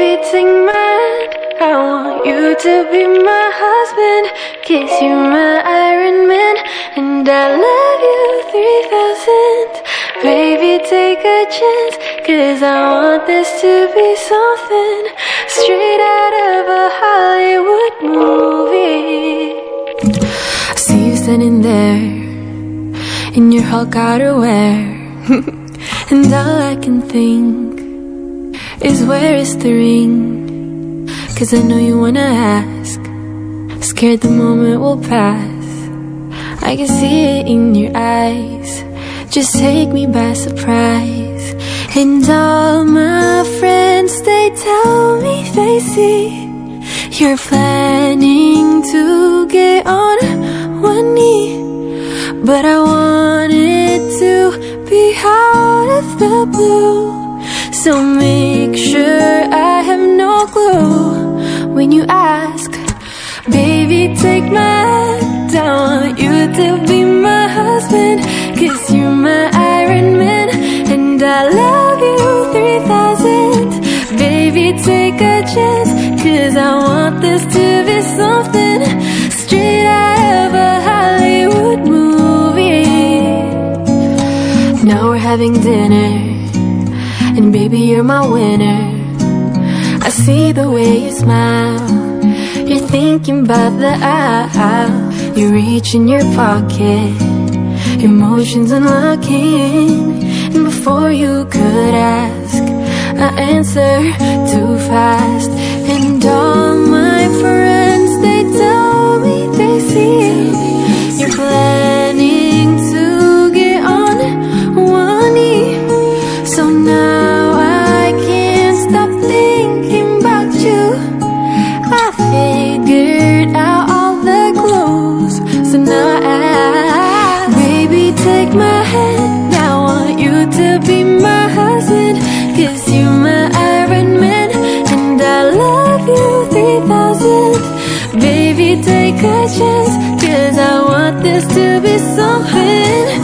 My hand. I want you to be my husband. Kiss you, my Iron Man. And I love you 3000. Baby, take a chance. Cause I want this to be something straight out of a Hollywood movie. I see you standing there in your Hulk outerwear. and all I can think is where is the ring? Cause I know you wanna ask. Scared the moment will pass. I can see it in your eyes. Just take me by surprise. And all my friends, they tell me they see you're planning to get on one knee. But I want it to be out of the blue. So make sure I have no clue when you ask. Baby, take my hand. I want you to be my husband. Cause you're my Iron Man. And I love you 3000. Baby, take a chance. Cause I want this to be something straight out of a Hollywood movie. Now we're having dinner. You're my winner. I see the way you smile. You're thinking about the aisle. You reach in your pocket. Emotions unlocking. And before you could ask, I answer too fast. And all my friends, they tell me they see to be something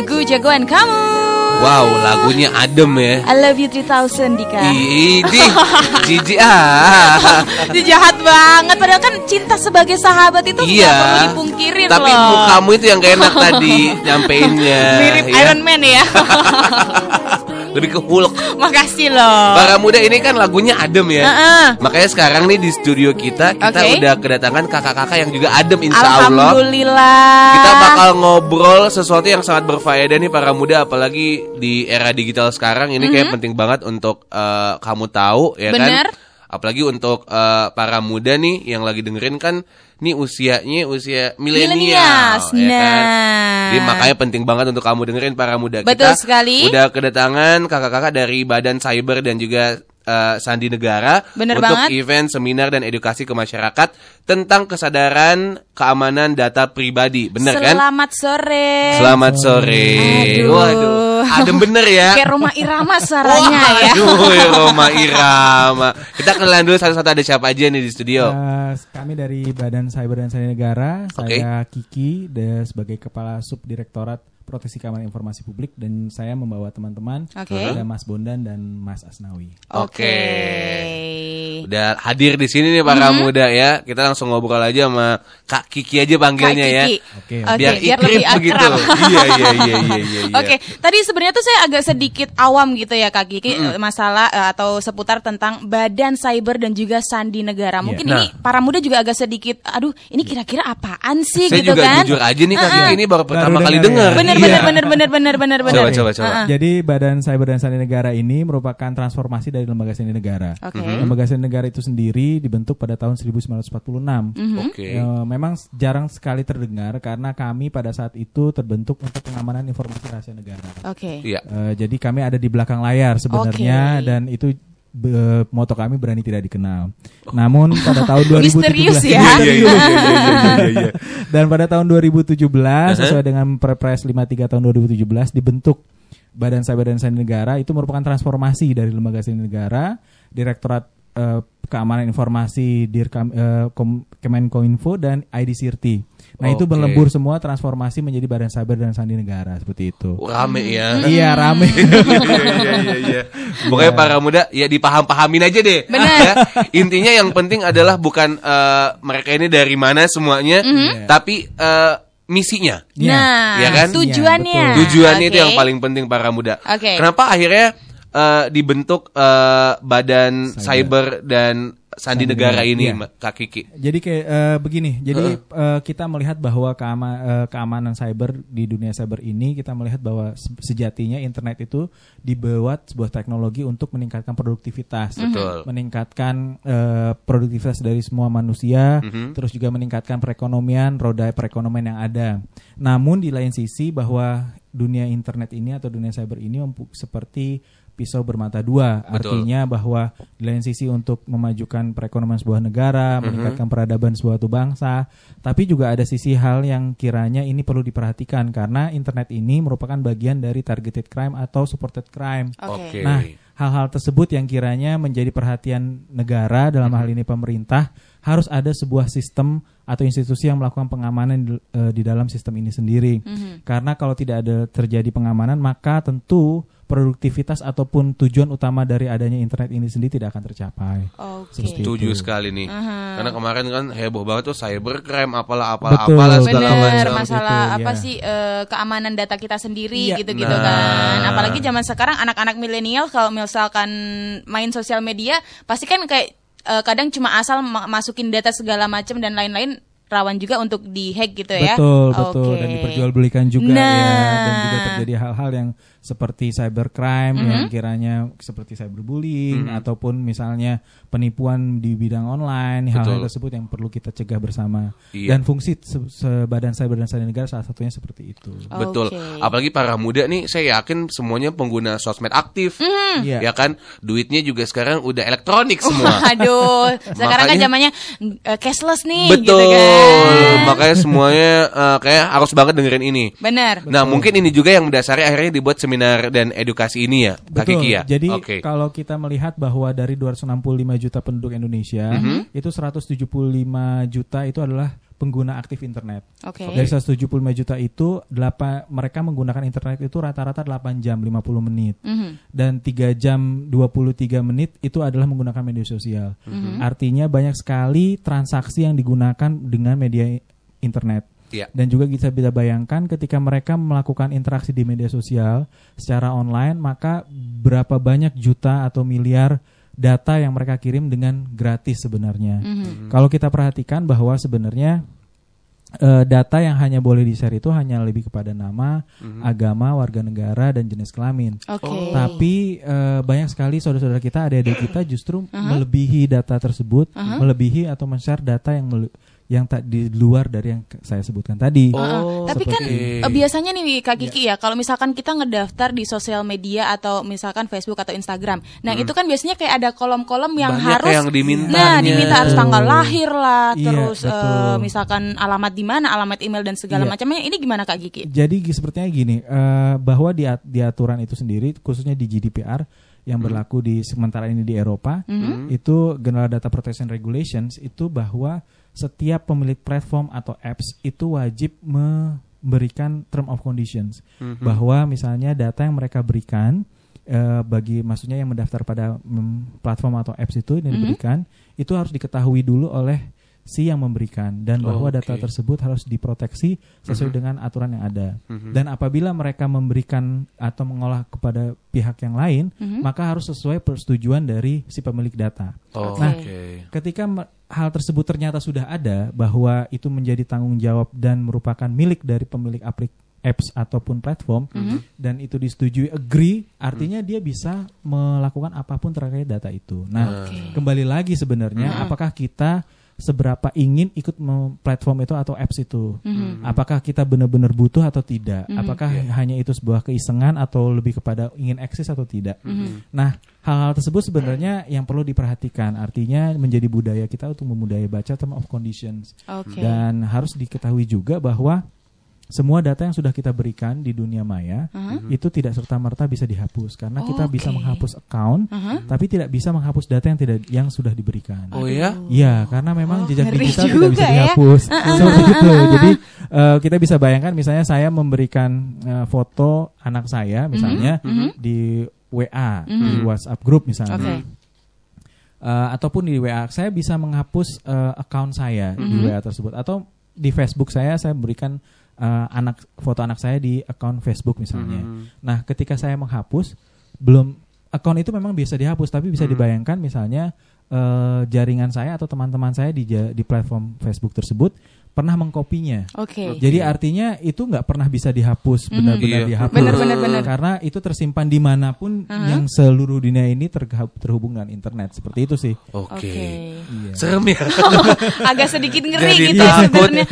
lagu jagoan kamu. Wow, lagunya adem ya. I love you 3000 Dika. Ini Jiji ah. Itu jahat banget Padahal kan cinta sebagai sahabat itu Iya. perlu dipungkirin Tapi loh mukamu itu yang gak enak tadi nyampeinnya. Mirip ya. Iron Man ya Lebih ke Hulk. Makasih loh Para muda ini kan lagunya adem ya. Heeh. Makanya sekarang nih di studio kita kita Oke. udah kedatangan kakak-kakak yang juga adem insya Allah. Alhamdulillah Kita bakal ngobrol sesuatu yang sangat berfaedah nih para muda apalagi di era digital sekarang ini kayak penting banget untuk eh, kamu tahu ya. Bener. kan. Apalagi untuk eh, para muda nih yang lagi dengerin kan nih usianya usia milenial Millennials, ya kan. nah. Jadi makanya penting banget untuk kamu dengerin para muda Betul kita. sekali. Udah kedatangan kakak-kakak dari Badan Cyber dan juga eh, Sandi Negara Bener untuk banget. event seminar dan edukasi ke masyarakat tentang kesadaran keamanan data pribadi. Bener kan? Selamat sore Selamat sore. Aduh. Waduh, adem bener ya. Kayak rumah irama suaranya ya Waduh, ya Roma Irama. Kita kenalan dulu satu-satu ada siapa aja nih di studio. Eh, kami dari Badan Cyber dan Sandi Negara, Oke. saya Kiki de- sebagai Kepala Subdirektorat Proteksi Keamanan Informasi Publik dan saya membawa teman-teman Oke. ada Mas Bondan dan Mas Asnawi. Oke. Udah hadir di sini nih para muda ya. Kita langsung ngobrol aja sama Kak Kiki aja panggilnya Kak ya. Kiki. Oke. Oke, Biar biar ikrip lebih begitu. akrab. iya, iya, iya, iya, iya. iya. Oke, tadi sebenarnya tuh saya agak sedikit awam gitu ya Kak Kiki eh, masalah eh, atau seputar tentang Badan Cyber dan juga Sandi Negara. Mungkin Nah. ini para muda juga agak sedikit, aduh ini kira-kira apaan sih Saya gitu juga kan? jujur aja nih Kak Kiki ini baru pertama Baru kali dengar dengar. ya. Bener Iya. bener bener bener bener bener bener. Coba, coba, coba. Jadi Badan Cyber dan Sandi Negara ini merupakan transformasi dari Lembaga Sandi Negara. Oke. Lembaga Sandi Negara itu sendiri dibentuk pada tahun 1946. Mhm. Oke. Ya, memang jarang sekali terdengar karena kami pada saat itu terbentuk untuk pengamanan informasi rahasia negara. Oke. Iya. Eh, jadi kami ada di belakang layar sebenarnya Oke. dan itu be- moto kami berani tidak dikenal. Namun pada tahun 2017 Misterius ya. Iya, iya, iya, iya, iya, iya, iya. dan pada tahun 2017 sesuai dengan Perpres 53 tahun 2017 dibentuk Badan Cyber dan Sandi Negara itu merupakan transformasi dari lembaga sandi negara, Direktorat eh, Keamanan Informasi Dirkam eh, Kom- Kemenkominfo dan ID Sirti. Nah, itu Oke. berlembur semua transformasi menjadi Badan Cyber dan Sandi Negara seperti itu. Rame ya. Iya, rame. Iya, iya, iya, iya. Pokoknya para muda ya dipaham-pahamin aja deh. Benar. Ya, intinya yang penting adalah bukan eh, mereka ini dari mana semuanya, tapi eh, misinya. Iya. Nah, Iya kan? tujuannya. Tujuannya itu Oke. yang paling penting para muda. Oke. Kenapa akhirnya eh, dibentuk eh, badan cyber. Cyber. dan sandi negara ini, iya. Kak Kiki? Jadi kayak eh, begini, jadi eh, kita melihat bahwa keama- eh, keamanan cyber di dunia cyber ini kita melihat bahwa se- sejatinya internet itu dibuat sebuah teknologi untuk meningkatkan produktivitas, Betul. meningkatkan eh, produktivitas dari semua manusia, Mhm. terus juga meningkatkan perekonomian, roda perekonomian yang ada. Namun di lain sisi bahwa dunia internet ini atau dunia cyber ini seperti pisau bermata dua, Betul. artinya bahwa di lain sisi untuk memajukan perekonomian sebuah negara, meningkatkan peradaban suatu bangsa, tapi juga ada sisi hal yang kiranya ini perlu diperhatikan karena internet ini merupakan bagian dari targeted crime atau supported crime. Oke. Nah, hal-hal tersebut yang kiranya menjadi perhatian negara dalam hal ini pemerintah harus ada sebuah sistem atau institusi yang melakukan pengamanan di, eh, di dalam sistem ini sendiri. Karena kalau tidak ada terjadi pengamanan, maka tentu produktivitas ataupun tujuan utama dari adanya internet ini sendiri tidak akan tercapai. Oke. Seperti Setuju itu. sekali nih. Aha. Karena kemarin kan heboh banget tuh cybercrime apalah apalah Betul, apalah segala macam. masalah Gitu, apa ya. sih eh, keamanan data kita sendiri Iya. gitu-gitu Nah. kan. Apalagi zaman sekarang anak-anak milenial kalau misalkan main sosial media pasti kan kayak eh, kadang cuma asal ma- masukin data segala macam dan lain-lain rawan juga untuk dihack gitu ya. Betul, betul Oke. dan diperjualbelikan juga Nah. ya dan juga terjadi hal-hal yang seperti cybercrime Mm-hmm. yang kiranya seperti cyberbullying ataupun misalnya penipuan di bidang online, hal-hal Betul. tersebut yang perlu kita cegah bersama. Iya. Dan fungsi se- se- badan cyber dan sandi negara salah satunya seperti itu. Betul. Oke. Apalagi para muda nih, saya yakin semuanya pengguna sosmed aktif. Iya. Ya kan, duitnya juga sekarang udah elektronik semua. Aduh, sekarang kan Makanya- zamannya eh, cashless nih Betul. gitu kan. Makanya semuanya eh, kayak harus banget dengerin ini. Bener. Nah, mungkin ini juga yang mendasari akhirnya dibuat seminar dan edukasi ini ya, Kak Betul. Kiki ya. Jadi Oke. kalau kita melihat bahwa dari 265 juta penduduk Indonesia, Mhm. itu 175 juta itu adalah pengguna aktif internet. Oke. Dari 175 juta itu, delapan, mereka menggunakan internet itu rata-rata 8 jam 50 menit. Mhm. Dan 3 jam 23 menit itu adalah menggunakan media sosial. Mhm. Artinya banyak sekali transaksi yang digunakan dengan media internet. Iya. Dan juga kita bisa bayangkan ketika mereka melakukan interaksi di media sosial secara online, maka berapa banyak juta atau miliar data yang mereka kirim dengan gratis sebenarnya. Mhm. Kalau kita perhatikan bahwa sebenarnya eh, data yang hanya boleh di-share itu hanya lebih kepada nama, agama, warga negara dan jenis kelamin. Oke. Tapi eh, banyak sekali saudara-saudara kita, adik-adik kita justru melebihi data tersebut, melebihi atau men-share data yang mele- yang tak di luar dari yang saya sebutkan tadi. Oh, Tapi kan seperti- eh, biasanya nih Kak Kiki ya, kalau misalkan kita ngedaftar di sosial media atau misalkan Facebook atau Instagram, nah itu kan biasanya kayak ada kolom-kolom yang Banyak harus, yang dimintanya. nah diminta harus tanggal lahir lah, Iya, terus betul. misalkan alamat di mana, alamat email dan segala Iya. macamnya. Ini gimana Kak Kiki? Jadi sepertinya gini, eh, bahwa di, di aturan itu sendiri, khususnya di GDPR yang berlaku di sementara ini di Eropa, itu General Data Protection Regulations itu bahwa setiap pemilik platform atau apps itu wajib memberikan term of conditions, bahwa misalnya data yang mereka berikan eh, bagi maksudnya yang mendaftar pada mm, platform atau apps itu yang diberikan itu harus diketahui dulu oleh si yang memberikan dan bahwa Oke. data tersebut harus diproteksi sesuai dengan aturan yang ada. Dan apabila mereka memberikan atau mengolah kepada pihak yang lain, maka harus sesuai persetujuan dari si pemilik data. Oh, Nah, Oke. Ketika me- hal tersebut ternyata sudah ada bahwa itu menjadi tanggung jawab dan merupakan milik dari pemilik aplik apps ataupun platform dan itu disetujui agree artinya dia bisa melakukan apa pun terkait data itu. Nah, Oke. kembali lagi sebenarnya apakah kita seberapa ingin ikut platform itu atau apps itu. Mhm. Apakah kita benar-benar butuh atau tidak? Mhm. Apakah hanya itu sebuah keisengan atau lebih kepada ingin eksis atau tidak? Mhm. Nah, hal-hal tersebut sebenarnya yang perlu diperhatikan. Artinya menjadi budaya kita untuk memudaya baca term of conditions. Oke. Dan harus diketahui juga bahwa semua data yang sudah kita berikan di dunia maya Mhm. itu tidak serta merta bisa dihapus karena kita bisa Oke. menghapus account Mhm. tapi tidak bisa menghapus data yang tidak yang sudah diberikan. Oh ya? Iya, karena memang Oh, jejak digital tidak bisa ya. dihapus. Seperti itu. Jadi eh, kita bisa bayangkan misalnya saya memberikan eh, foto anak saya misalnya di WA, di WhatsApp group misalnya. Oke. Eh, ataupun di WA saya bisa menghapus eh, account saya di Mhm. WA tersebut atau di Facebook saya saya berikan eh, anak foto anak saya di account Facebook misalnya. Nah, ketika saya menghapus belum account itu memang bisa dihapus tapi bisa dibayangkan misalnya eh, jaringan saya atau teman-teman saya di di platform Facebook tersebut pernah mengkopinya. Oke. Jadi artinya itu nggak pernah bisa dihapus benar-benar Iya. dihapus. Benar, benar, benar. Karena itu tersimpan di mana pun yang seluruh dunia ini terhubung dengan internet. Seperti itu sih. Oke. Oke. Iya. Serem ya. Agak sedikit ngeri Jadi gitu takut. sebenarnya.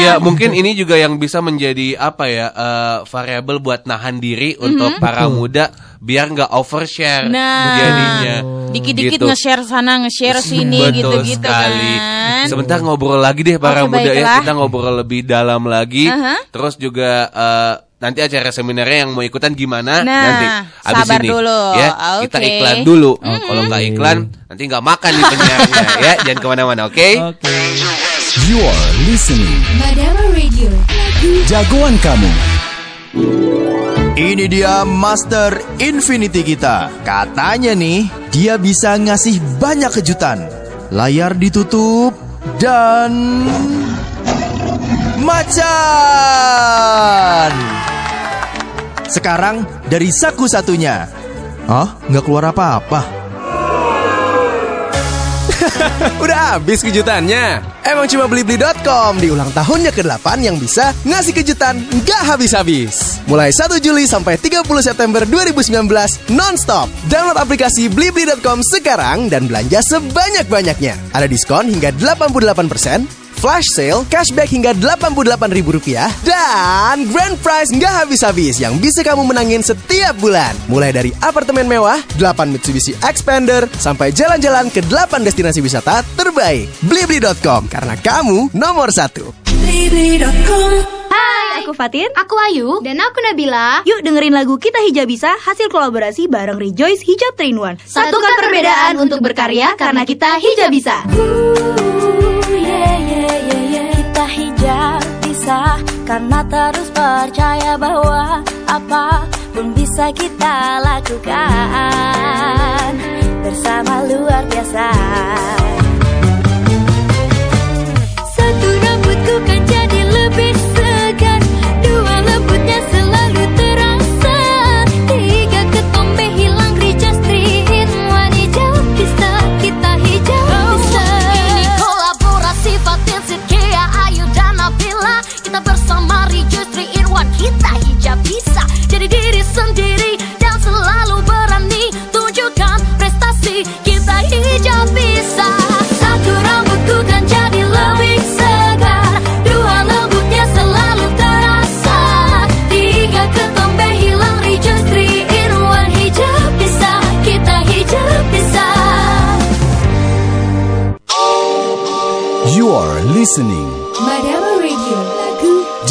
Iya, mungkin ini juga yang bisa menjadi apa ya eh, variabel buat nahan diri untuk para muda biar nggak overshare Nah. jadinya. Dikit-dikit Gitu. nge-share sana, nge-share sini gitu-gitu sekali. kan. Sebentar ngobrol lagi deh para Oke, muda ya. Kita ngobrol lebih dalam lagi. Aha. Terus juga eh, nanti acara seminarnya yang mau ikutan gimana Nah, nanti abis sabar ini dulu. ya kita Oke. iklan dulu kalau nggak iklan nanti nggak makan nih penyiarnya ya jangan ke mana-mana oke Oke. You are listening Madama Radio. jagoan kamu. Ini dia Master Infinity kita. Katanya nih, dia bisa ngasih banyak kejutan. Layar ditutup dan macan. Sekarang dari saku satunya. Oh, nggak keluar apa-apa. Udah habis kejutannya. Emang cuma blibli.com di ulang tahunnya ke-8 yang bisa ngasih kejutan nggak habis-habis. Mulai 1 Juli sampai 30 September 2019 non-stop. Download aplikasi blibli.com sekarang dan belanja sebanyak-banyaknya. Ada diskon hingga 88%, flash sale, cashback hingga Rp88.000 dan grand prize nggak habis-habis yang bisa kamu menangin setiap bulan. Mulai dari apartemen mewah, 8 Mitsubishi Xpander, sampai jalan-jalan ke 8 destinasi wisata terbaik. Blibli.com karena kamu nomor satu. Hai, aku Fatin. Aku Ayu dan aku Nabila. Yuk dengerin lagu Kita Hijab Bisa hasil kolaborasi bareng Rejoice Hijab 3 in 1. Satukan perbedaan untuk berkarya karena kita hijab bisa. Kita hijab bisa karena terus percaya bahwa apa pun bisa kita lakukan bersama luar biasa.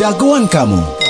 Jagoan kamu.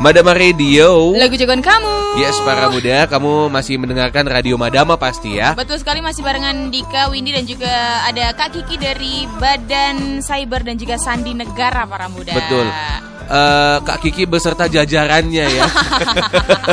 Madama Radio. Lagu jagoan kamu. Yes, para muda, kamu masih mendengarkan Radio Madama pasti ya. Betul sekali masih barengan Dika, Windy dan juga ada Kak Kiki dari Badan Cyber dan juga Sandi Negara para muda. Betul. Eh, Kak Kiki beserta jajarannya ya.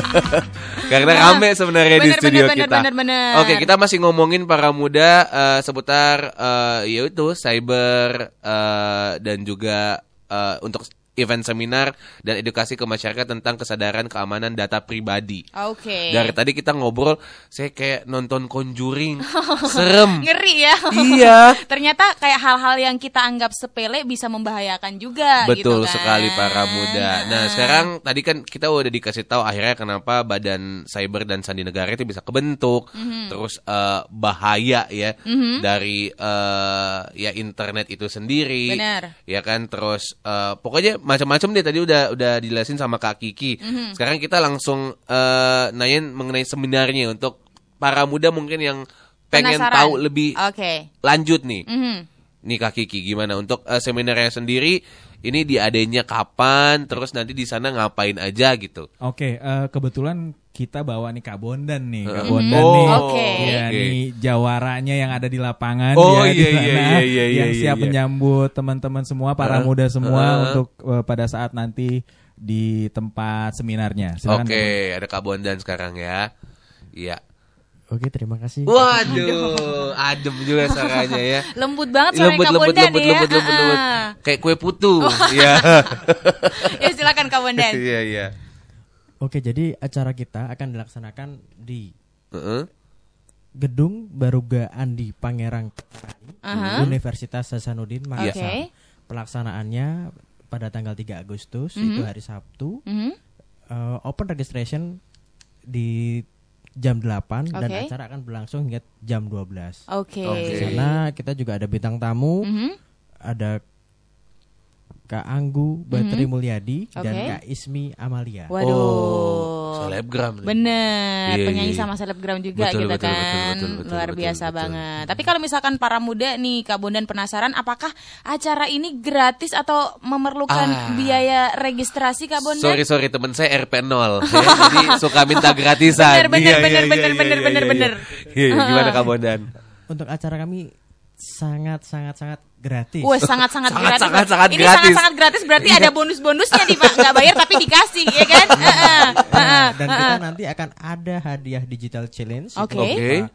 Karena rame sebenarnya di Bener, studio bener, kita. bener, bener. Oke, kita masih ngomongin para muda eh, seputar eh, ya itu cyber eh, dan juga eh, untuk event seminar dan edukasi ke masyarakat tentang kesadaran keamanan data pribadi. Oke. Dari tadi kita ngobrol, saya kayak nonton Conjuring, serem. Ngeri ya. Iya. Ternyata kayak hal-hal yang kita anggap sepele bisa membahayakan juga Betul gitu kan. sekali para muda. Nah sekarang tadi kan kita udah dikasih tahu akhirnya kenapa Badan Cyber dan Sandi Negara itu bisa kebentuk, Mhm. terus eh, bahaya ya dari eh, ya internet itu sendiri. Benar. Ya kan, terus eh, pokoknya macam-macam deh tadi udah udah dijelasin sama Kak Kiki. Mhm. Sekarang kita langsung eh, nanyain mengenai seminarnya untuk para muda mungkin yang pengen Penasaran. tahu lebih Oke. lanjut nih. Mhm. Nih Kak Kiki gimana untuk eh, seminarnya sendiri ini diadainnya kapan terus nanti di sana ngapain aja gitu. Oke, eh, kebetulan kita bawa nih Kak Bondan nih, Kak. Bondan Oh, nih. Oke. Ya, oke. nih jawaranya yang ada di lapangan Oh, ya di iya, iya, sana iya, iya, yang iya, siap iya. menyambut teman-teman semua para Uh, muda semua uh. untuk eh, pada saat nanti di tempat seminarnya. Silakan, Oke, Kak ada Kak Bondan sekarang ya. Iya. Oke, terima kasih. Waduh, adem juga suaranya ya. Lembut banget suara lembut, Kak lembut, Bondan lembut, ya. lembut, lembut, lembut. Ah. Kayak kue putu. Iya. ya silakan Kak Bondan. Iya, iya. Oke, jadi acara kita akan dilaksanakan di Heeh. Gedung Baruga Andi Pangerang Aha. Universitas Hasanuddin. Makassar. Pelaksanaannya pada tanggal 3 Agustus Mhm. itu hari Sabtu. Mhm. Eh, open registration di jam 8 dan Oke. acara akan berlangsung hingga jam 12. Oke. Oke. Di sana kita juga ada bintang tamu, Mhm. ada Kak Anggu Batri Mulyadi dan Oke. Kak Ismi Amalia. Waduh. Oh, selebgram nih. Bener, Iya, penyanyi iya. sama selebgram juga Betul, gitu betul, kan. betul, betul, betul, Luar betul, biasa betul. banget. Tapi kalau misalkan para muda nih Kak Bondan penasaran apakah acara ini gratis atau memerlukan Ah. biaya registrasi Kak Bondan? Sorry sorry temen saya RP 0 ya, jadi suka minta gratisan. Bener, bener, Iya, iya, bener, iya, bener, iya, bener, iya, bener, bener. Iya, gimana Kak Bondan? Untuk acara kami sangat sangat sangat gratis. Wah sangat sangat Sangat, gratis. sangat, sangat ini gratis. sangat sangat gratis berarti ada bonus-bonusnya nih Pak. Nggak bayar tapi dikasih ya kan? Heeh, Nah, heeh, dan kita nanti akan ada hadiah digital challenge Oke. Berupa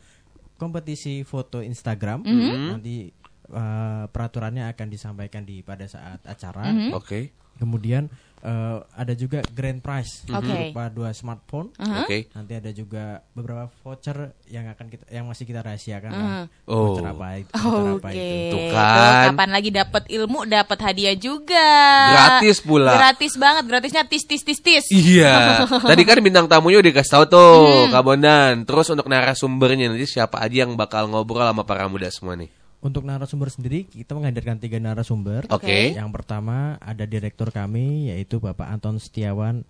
kompetisi foto Instagram Mhm. nanti uh, peraturannya akan disampaikan di pada saat acara Mhm. Oke. kemudian uh, ada juga grand prize Oke. berupa dua smartphone Aha. Oke. nanti ada juga beberapa voucher yang akan kita yang masih kita rahasiakan lah. Oh. voucher apa itu voucher apa Oke. itu Tuh kan. kapan lagi dapat ilmu, dapat hadiah juga. Gratis pula. Gratis banget, gratisnya tis tis tis tis. Iya. Tadi kan bintang tamunya udah kasih tahu tuh Hmm. Kak Bondan. Terus untuk narasumbernya nanti siapa aja yang bakal ngobrol sama para muda semua nih? Untuk narasumber sendiri kita menghadirkan tiga narasumber. Oke. Yang pertama ada direktur kami yaitu Bapak Anton Setiawan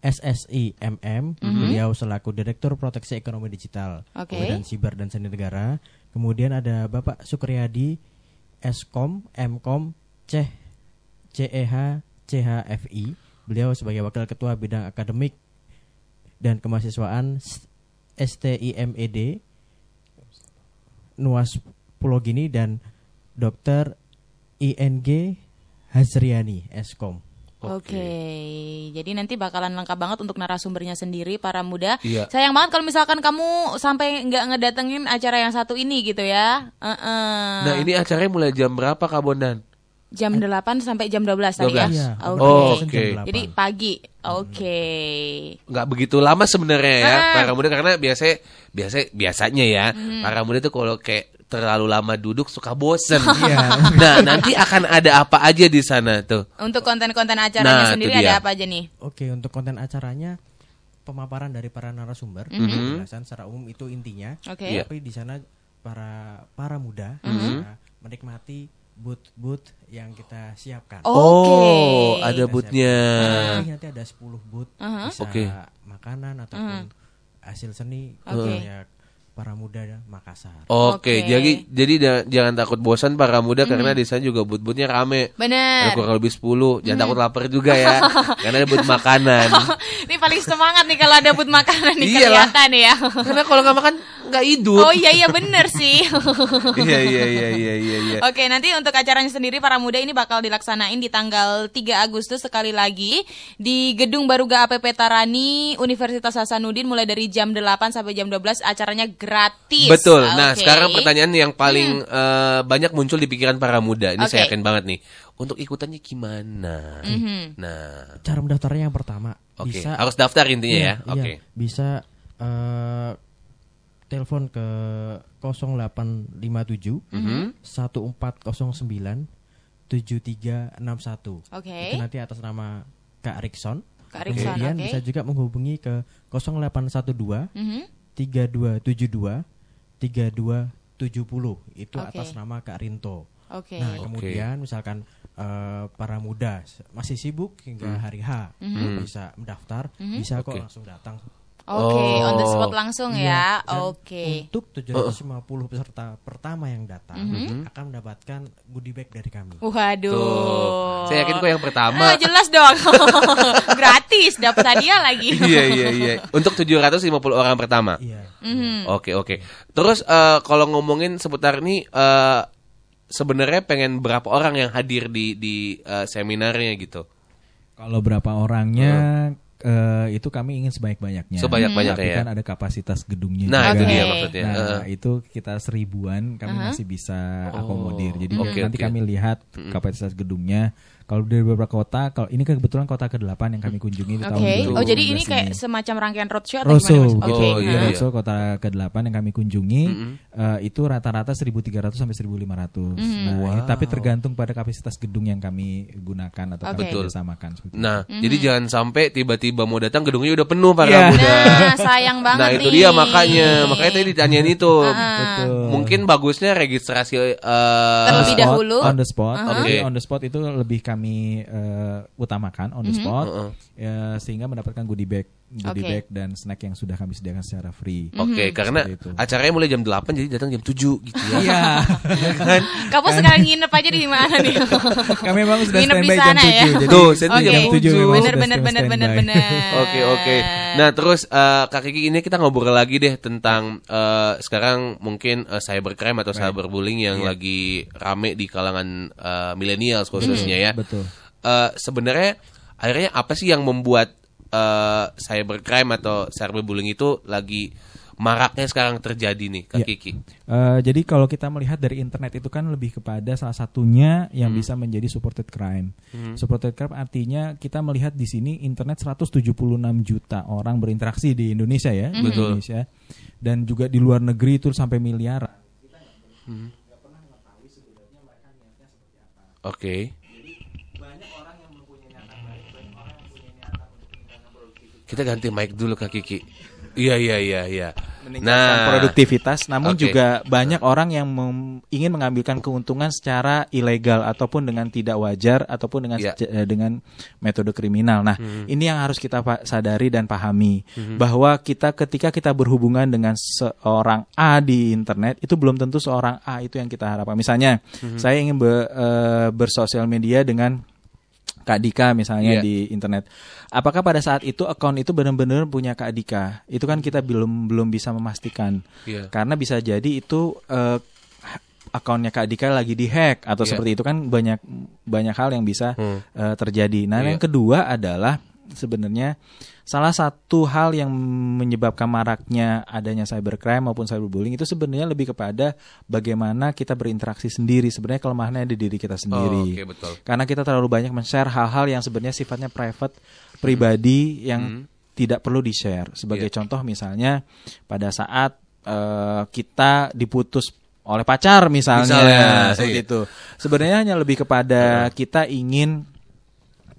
SSI MM. Beliau selaku Direktur Proteksi Ekonomi Digital Oke. Kemudian Siber dan Sandi Negara. Kemudian ada Bapak Sukriyadi Eskom MKOM C CEH CHFI. Beliau sebagai Wakil Ketua Bidang Akademik dan Kemahasiswaan STIMED Nuas Pulau Gini dan Dr. ING Hazriani Eskom. Oke, jadi nanti bakalan lengkap banget untuk narasumbernya sendiri para muda. Iya. Sayang banget kalau misalkan kamu sampai nggak ngedatengin acara yang satu ini gitu ya. Heeh. Nah ini acaranya mulai jam berapa Kak Bondan? Jam 8 sampai jam 12 tadi ya. 12. Iya, Oke. Oh, jam oke. 8. Jadi pagi. Oke. nggak begitu lama sebenarnya ya Ah. para muda karena biasa biasa biasanya ya Hmm. para muda tuh kalau kayak terlalu lama duduk suka bosen. Iya. nah nanti akan ada apa aja di sana tuh? Untuk konten-konten acaranya Nah, sendiri ada apa aja nih? Oke, untuk konten acaranya pemaparan dari para narasumber, Mhm. penjelasan secara umum itu intinya. Oke. Iya. Tapi di sana para para muda Mhm. bisa menikmati booth-booth yang kita siapkan. Oke. Oh, ada bootnya. Jadi nanti ada 10 booth Uh-huh. bisa Oke. makanan ataupun hasil seni Oke. ya para muda Makassar. Oke, Oke. jadi jadi da- jangan takut bosan para muda karena di sana juga but-butnya rame. Ada Bener. kurang lebih 10. Jangan takut lapar juga ya. karena ada but makanan. Ini paling semangat nih kalau ada but makanan nih Iyalah. kelihatan ya. karena kalau nggak makan nggak hidup. Oh iya iya bener sih. iya iya iya iya iya iya. Oke, nanti untuk acaranya sendiri para muda ini bakal dilaksanain di tanggal 3 Agustus sekali lagi di Gedung Baruga APP Tarani Universitas Hasanuddin mulai dari jam 8 sampai jam 12 acaranya gratis. Betul. Nah, Oke. sekarang pertanyaan yang paling eh, banyak muncul di pikiran para muda. Ini saya Oke. yakin banget nih. Untuk ikutannya gimana? Mhm. Nah, Cara mendaftarnya yang pertama oke. bisa Harus daftar intinya Iya, ya. iya. Oke. Bisa eh, telepon ke 0857 Mhm. 1409 7361. Oke. Itu nanti atas nama Kak Rikson. Kak Rikson, Kemudian oke. bisa juga menghubungi ke 0812 Mhm. 3272 3270 itu Oke. atas nama Kak Rinto. Oke. Nah, Oke. kemudian misalkan eh, para muda masih sibuk hingga hari H belum bisa mendaftar, bisa kok Oke. langsung datang. Oke, on the Oh. spot langsung Iya, ya. Oke. Untuk 750 peserta pertama yang datang Mhm. akan mendapatkan goodie bag dari kami. Waduh. Tuh. Saya yakin kok yang pertama. Ah, jelas dong. Gratis, dapat hadiah lagi. iya iya iya. Untuk 750 orang pertama. Iya. Mhm. Oke oke. Terus eh, kalau ngomongin seputar ini eh, sebenarnya pengen berapa orang yang hadir di di eh, seminarnya gitu? Kalau berapa orangnya eh, itu kami ingin sebanyak-banyaknya. Sebanyak-banyaknya Tapi ya. kan ada kapasitas gedungnya. Nah, itu Oke. dia maksudnya. Nah, Heeh. itu kita seribuan kami masih bisa akomodir. Jadi Oke, nanti oke. kami lihat kapasitas gedungnya. Kalau dari beberapa kota, kalau ini kan kebetulan kota ke-8 yang kami kunjungi di tahun Oke. 2019 Oh, jadi ini kayak ini. semacam rangkaian roadshow atau Rosso, gimana? Mas? gitu. Oke. Oh, iya, Nah. Rosso kota ke-8 yang kami kunjungi eh, itu rata-rata 1.300 sampai 1.500. Nah, ini- tapi tergantung pada kapasitas gedung yang kami gunakan atau kami Oke. kerjasamakan. seperti itu. Nah, jadi jangan sampai tiba-tiba mau datang gedungnya udah penuh para Iya. muda. Nah, sayang banget Nah, itu nih. dia makanya. Makanya tadi ditanyain itu. Betul. Mungkin bagusnya registrasi eh, Terlebih dahulu. on the spot. Uh-huh. Jadi Oke. on the spot itu lebih kami eh, utamakan on the spot ya, sehingga mendapatkan goodie bag, goodie Oke. bag dan snack yang sudah kami sediakan secara free. Oke, karena Seperti itu. acaranya mulai jam 8 jadi datang jam 7 gitu ya. Iya. kan? Kamu sekarang nginep aja di mana nih? kami memang sudah Nginep di standby jam sana 7. ya? Jadi Tuh, saya Oke. jam 7 memang Bener sudah bener bener bener bener. Oke oke. Nah terus eh, Kak Kiki ini kita ngobrol lagi deh tentang eh, sekarang mungkin eh, cybercrime atau cyberbullying yang lagi rame di kalangan eh, millennials khususnya ya. Betul. Eh, Sebenarnya akhirnya apa sih yang membuat eh, cybercrime atau cyberbullying itu lagi maraknya sekarang terjadi nih Kak Iya. Kiki? Eh, jadi kalau kita melihat dari internet itu kan lebih kepada salah satunya Hmm. yang bisa menjadi supported crime. Supported crime artinya kita melihat di sini internet 176 juta orang berinteraksi di Indonesia ya, di Betul. Indonesia. Dan juga di luar negeri itu sampai miliar. Oke. Kita ganti mic dulu Kak Kiki. Iya iya iya iya. meningkatkan produktivitas, namun Oke. juga banyak orang yang mem- ingin mengambilkan keuntungan secara ilegal ataupun dengan tidak wajar ataupun dengan Iya. seja- eh, dengan metode kriminal. Nah, ini yang harus kita sadari dan pahami bahwa kita ketika kita berhubungan dengan seorang A di internet itu belum tentu seorang A itu yang kita harapkan. Misalnya, saya ingin be- eh, bersosial media dengan Kak Dika misalnya Iya. di internet. Apakah pada saat itu akun itu benar-benar punya Kak Dika? Itu kan kita belum belum bisa memastikan. Iya. Karena bisa jadi itu eh, akunnya Kak Dika lagi dihack atau Iya. seperti itu kan banyak banyak hal yang bisa Hmm. eh, terjadi. Nah, Iya. yang kedua adalah sebenarnya salah satu hal yang menyebabkan maraknya adanya cybercrime maupun cyberbullying itu sebenarnya lebih kepada bagaimana kita berinteraksi sendiri. Sebenarnya kelemahannya ada di diri kita sendiri. Oh, oke, betul. Karena kita terlalu banyak men-share hal-hal yang sebenarnya sifatnya private, pribadi yang tidak perlu di-share. Sebagai Iya. contoh misalnya pada saat eh, kita diputus oleh pacar misalnya, Misalnya, seperti iya. itu. Sebenarnya hanya lebih kepada kita ingin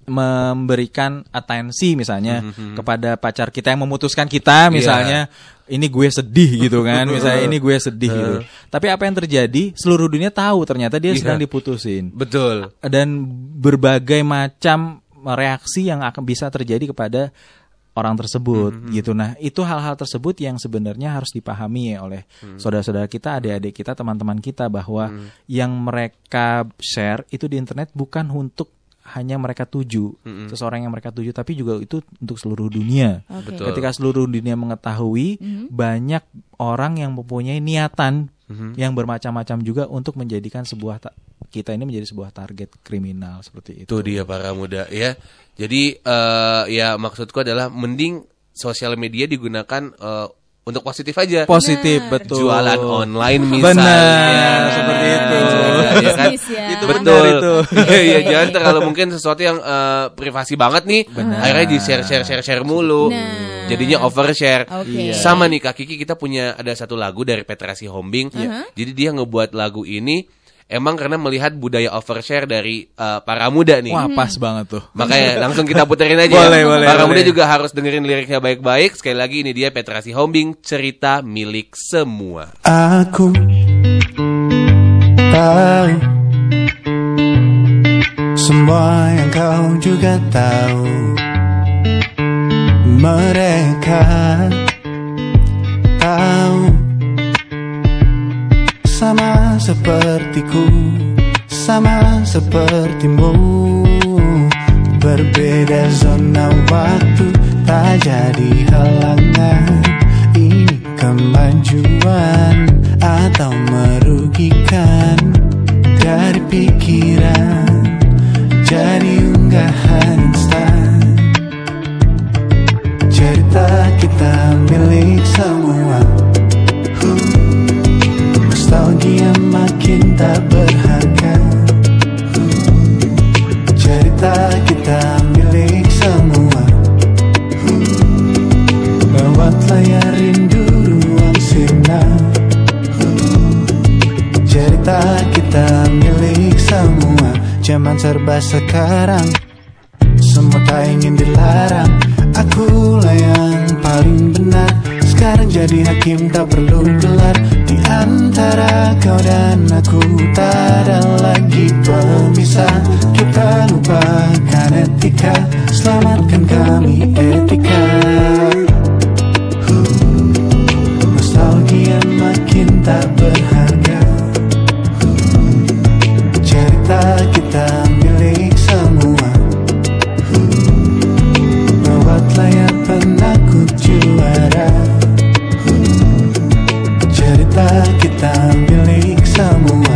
memberikan atensi misalnya kepada pacar kita yang memutuskan kita misalnya ini gue sedih gitu kan misalnya ini gue sedih gitu. Tapi apa yang terjadi seluruh dunia tahu ternyata dia Iya. sedang diputusin. Betul. dan berbagai macam reaksi yang akan bisa terjadi kepada orang tersebut gitu. Nah, itu hal-hal tersebut yang sebenarnya harus dipahami ya oleh saudara-saudara kita, adik-adik kita, teman-teman kita bahwa yang mereka share itu di internet bukan untuk hanya mereka tuju, seseorang yang mereka tuju, tapi juga itu untuk seluruh dunia. Betul. Ketika seluruh dunia mengetahui banyak orang yang mempunyai niatan yang bermacam-macam juga untuk menjadikan sebuah ta- kita ini menjadi sebuah target kriminal seperti itu. Itu dia para muda ya. Jadi eh, ya maksudku adalah mending sosial media digunakan eh, untuk positif aja. Positif betul. Jualan online misalnya. Benar, seperti itu. Ya kan? Bisnis ya. Itu Betul. itu. Iya, iya, jangan terlalu mungkin sesuatu yang eh, privasi banget nih. Akhirnya di share share share share mulu. Nah. Jadinya overshare. Oke. Sama nih Kak Kiki kita punya ada satu lagu dari Petrasi Hombing. Jadi dia ngebuat lagu ini emang karena melihat budaya overshare dari eh, para muda nih. Wah, pas banget tuh. Makanya langsung kita puterin aja. Boleh, ya. boleh, Para muda boleh. juga harus dengerin liriknya baik-baik. Sekali lagi ini dia Petrasi Hombing, cerita milik semua. Aku tahu semua yang kau juga tahu. Mereka tahu sama sepertiku, sama sepertimu. Berbeda zona waktu tak jadi halangan. Ini kemajuan atau merugikan kita milik semua Setiap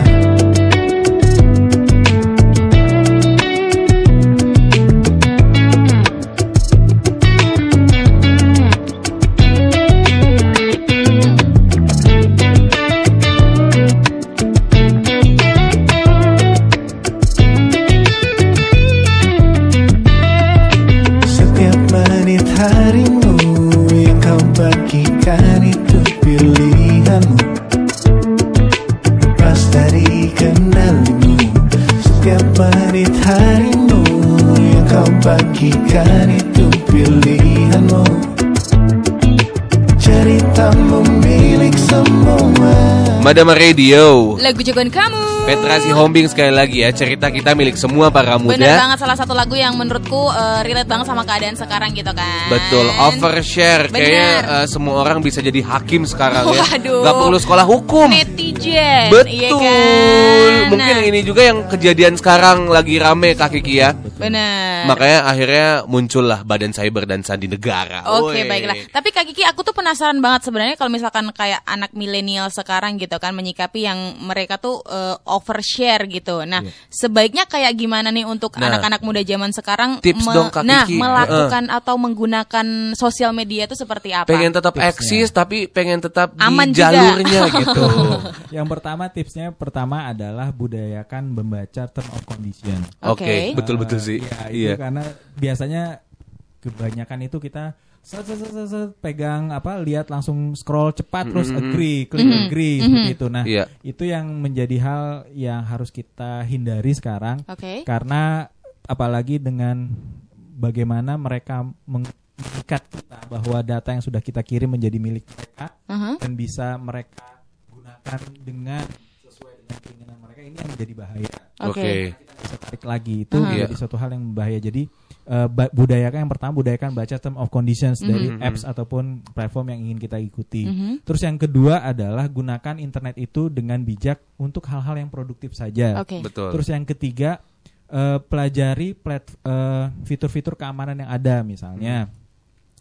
Madama Radio. Lagu jagoan kamu. Petrasi Hombing sekali lagi ya, cerita kita milik semua para Bener muda. banget salah satu lagu yang menurutku eh, relate banget sama keadaan sekarang gitu kan. Betul, overshare. Bener. Kayaknya eh, semua orang bisa jadi hakim sekarang ya. Waduh. Gak perlu sekolah hukum. Netizen. Betul. Iya kan? Mungkin Nah, ini juga yang kejadian sekarang lagi rame Kak Kiki ya. Bener. Makanya akhirnya muncullah Badan Cyber dan Sandi Negara. Oke Woi. baiklah. Tapi Kak Kiki aku tuh penasaran banget sebenarnya kalau misalkan kayak anak milenial sekarang gitu kan menyikapi yang mereka tuh eh, overshare gitu. Nah, sebaiknya kayak gimana nih untuk Nah. anak-anak muda zaman sekarang Tips dong, Kak nah, Kiki. melakukan atau menggunakan sosial media itu seperti apa? Pengen tetap eksis tapi pengen tetap Aman di juga. jalurnya gitu. Yang pertama tipsnya pertama adalah budayakan membaca term of condition. Oke, Oke. betul-betul sih. Ya, itu Iya. karena biasanya kebanyakan itu kita set, set, set, set, set, pegang apa lihat langsung scroll cepat terus agree, klik agree seperti itu. Nah, Iya. itu yang menjadi hal yang harus kita hindari sekarang Oke. karena apalagi dengan bagaimana mereka mengikat kita bahwa data yang sudah kita kirim menjadi milik mereka Aha. dan bisa mereka gunakan dengan sesuai dengan keinginan mereka ini yang menjadi bahaya Oke. Oke. kita bisa tarik lagi itu Aha. menjadi suatu hal yang berbahaya jadi eh, ba- budayakan yang pertama budayakan baca term of conditions dari Mhm. apps ataupun platform yang ingin kita ikuti. Mhm. Terus yang kedua adalah gunakan internet itu dengan bijak untuk hal-hal yang produktif saja. Oke. Betul. Terus yang ketiga eh, pelajari eh, fitur-fitur keamanan yang ada misalnya.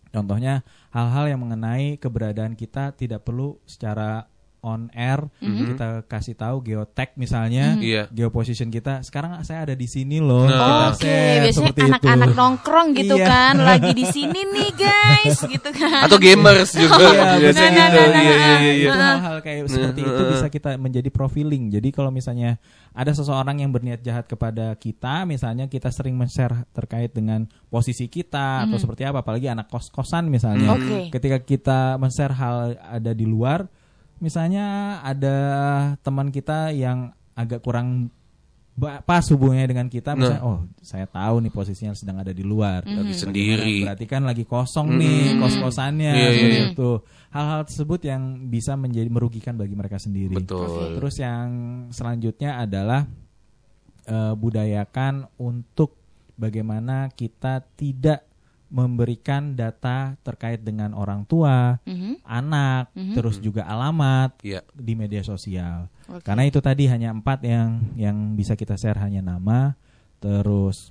Contohnya hal-hal yang mengenai keberadaan kita tidak perlu secara on air Mhm. kita kasih tahu geotag misalnya, Iya. geoposition kita. Sekarang saya ada di sini loh. Nah. Oke, share biasanya anak-anak nongkrong gitu Iya. kan, lagi di sini nih guys, gitu kan. Atau gamers juga Iya, biasanya gitu. Iya iya iya. Itu hal-hal kayak seperti itu Heeh. bisa kita menjadi profiling. Jadi kalau misalnya ada seseorang yang berniat jahat kepada kita, misalnya kita sering men-share terkait dengan posisi kita atau seperti apa, apalagi anak kos-kosan misalnya. Oke. Ketika kita men-share hal ada di luar, misalnya ada teman kita yang agak kurang pas hubungannya dengan kita, misalnya oh saya tahu nih posisinya sedang ada di luar, Lagi Bagaimana? sendiri. berarti kan lagi kosong nih kos-kosannya, Iya, iya, seperti iya. itu. Hal-hal tersebut yang bisa menjadi merugikan bagi mereka sendiri. Betul. Terus yang selanjutnya adalah eh, budayakan untuk bagaimana kita tidak memberikan data terkait dengan orang tua, Mhm. anak, terus juga alamat Iya. di media sosial. Oke. Karena itu tadi hanya empat yang yang bisa kita share hanya nama, terus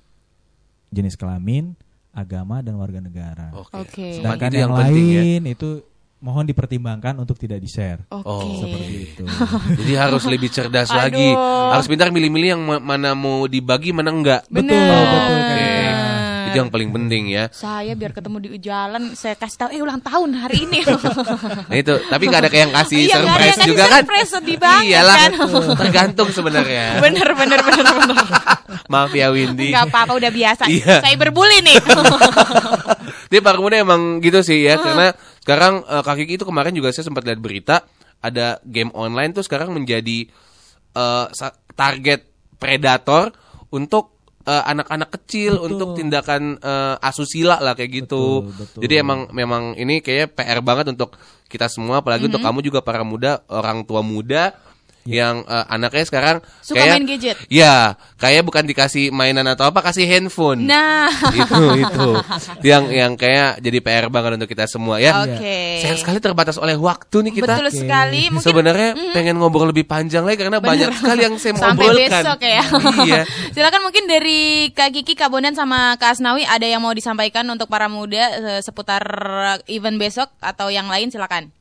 jenis kelamin, agama dan warga negara. Oke. Empat Sedangkan itu yang, penting ya. lain itu mohon dipertimbangkan untuk tidak di-share. Oke. Oh, Seperti itu. Jadi harus lebih cerdas Aduh. lagi. Harus pintar milih-milih yang ma- mana mau dibagi, mana enggak. Bener. Betul, betul Oke. Itu yang paling penting ya. Saya biar ketemu di jalan, saya kasih tahu, eh ulang tahun hari ini. Nah itu, tapi nggak ada kayak yang kasih Iya, surprise yang kasih juga kan? surprise, sedih banget Iyalah, kan. tergantung sebenarnya. bener, bener, bener, bener. Maaf ya Windy. Gak apa-apa, udah biasa. Iya. Saya berbully nih. Dia para muda emang gitu sih ya, karena sekarang eh, Kak Kiki itu kemarin juga saya sempat lihat berita ada game online tuh sekarang menjadi eh, sa- target predator untuk eh, anak-anak kecil untuk tindakan eh, asusila lah kayak gitu. Betul, betul. Jadi emang memang ini kayak PR banget untuk kita semua apalagi untuk kamu juga para muda, orang tua muda yang eh, anaknya sekarang Suka kayak main gadget. Ya, kayak bukan dikasih mainan atau apa, kasih handphone nah, itu itu yang yang kayak jadi PR banget untuk kita semua ya. oke. Sayang sekali terbatas oleh waktu nih kita. Betul sekali. Mungkin Sebenarnya pengen ngobrol lebih panjang lagi karena banyak sekali yang saya mau Sampai obrolkan. besok ya. iya. Silakan mungkin dari Kak Kiki, Kak Bondan sama Kak Asnawi ada yang mau disampaikan untuk para muda eh, seputar event besok atau yang lain silakan.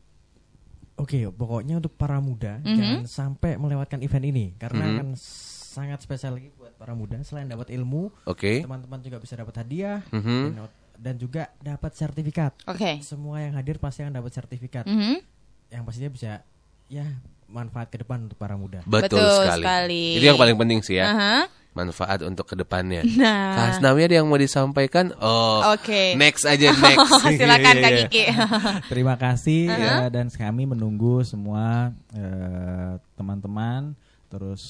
Oke, pokoknya untuk para muda Mhm. jangan sampai melewatkan event ini karena Mhm. akan sangat spesial lagi buat para muda. Selain dapat ilmu, Oke. teman-teman juga bisa dapat hadiah Mhm. dan, dan juga dapat sertifikat. Oke. Semua yang hadir pasti akan dapat sertifikat. Mhm. Yang pastinya bisa ya manfaat ke depan untuk para muda. Betul, Betul sekali. sekali. Itu yang paling penting sih ya. Aha. Manfaat untuk ke depannya. Nah. Kak ada yang mau disampaikan? Oh, Oke. next aja next. Silakan Iya, Kak iya, iya. Kiki. Terima kasih ya, dan kami menunggu semua eh, teman-teman terus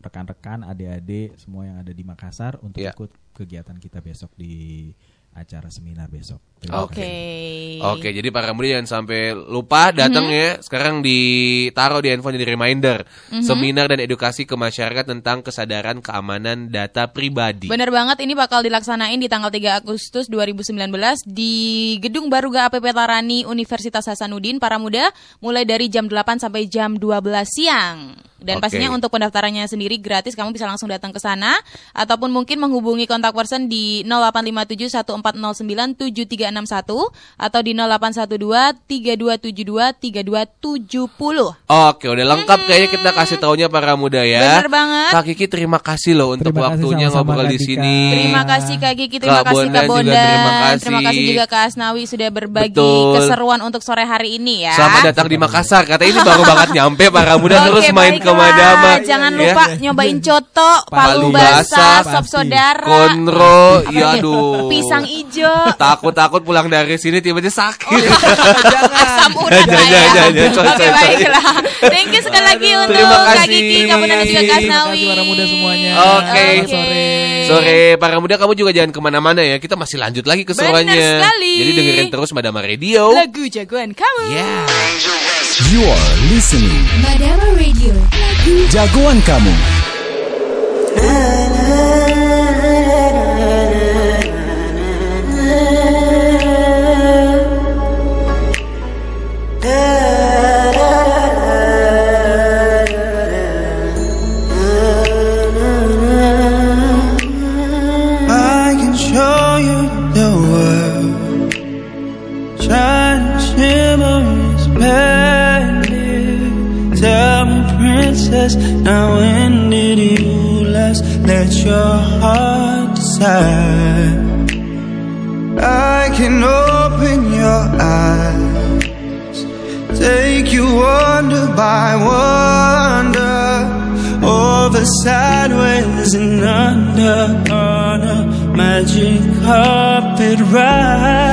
rekan-rekan, adik-adik semua yang ada di Makassar untuk Ya. ikut kegiatan kita besok di acara seminar besok. Oke. Oke, jadi para muda jangan sampai lupa datang Mhm. ya. Sekarang ditaruh di handphone jadi reminder. Mhm. Seminar dan edukasi ke masyarakat tentang kesadaran keamanan data pribadi. Bener banget ini bakal dilaksanain di tanggal 3 Agustus 2019 di Gedung Baruga APP Tarani Universitas Hasanuddin para muda mulai dari jam 8 sampai jam 12 siang. Dan Oke. pastinya untuk pendaftarannya sendiri gratis kamu bisa langsung datang ke sana ataupun mungkin menghubungi kontak person di 0857 1409 7361 atau di 0812 3272 3270. Oke, udah lengkap kayaknya kita kasih taunya para muda ya. Hmm. Bener banget. Kak Kiki terima kasih loh untuk Terima waktunya sama-sama, ngobrol Kak di sini. Terima kasih Kak Gigi, terima Kak kasih Kak Bondan juga terima kasih. Terima kasih juga Kak Asnawi sudah berbagi Betul. keseruan untuk sore hari ini ya. Selamat datang di Makassar. Kata ini baru banget nyampe para muda Oke, terus main ke. Madama. Jangan Ya. lupa nyobain coto, palu Palu basah, sop saudara, Konro, ya aduh. pisang ijo, Takut-takut pulang dari sini tiba-tiba sakit. asam urat Jangan, ya. jangan, jangan, coy, Oke baiklah. Thank you sekali lagi untuk Terima Kak kasih. Gigi, Kak dan juga Kak kasih. Terima kasih para muda semuanya. Oke. Oke. Sore para muda kamu juga jangan ke mana-mana ya. Kita masih lanjut lagi keseruannya. Benar sekali. Jadi dengerin terus Madama Radio. Lagu jagoan kamu. Ya. You are listening Madama Radio. Jagoan kamu Na, magic carpet ride.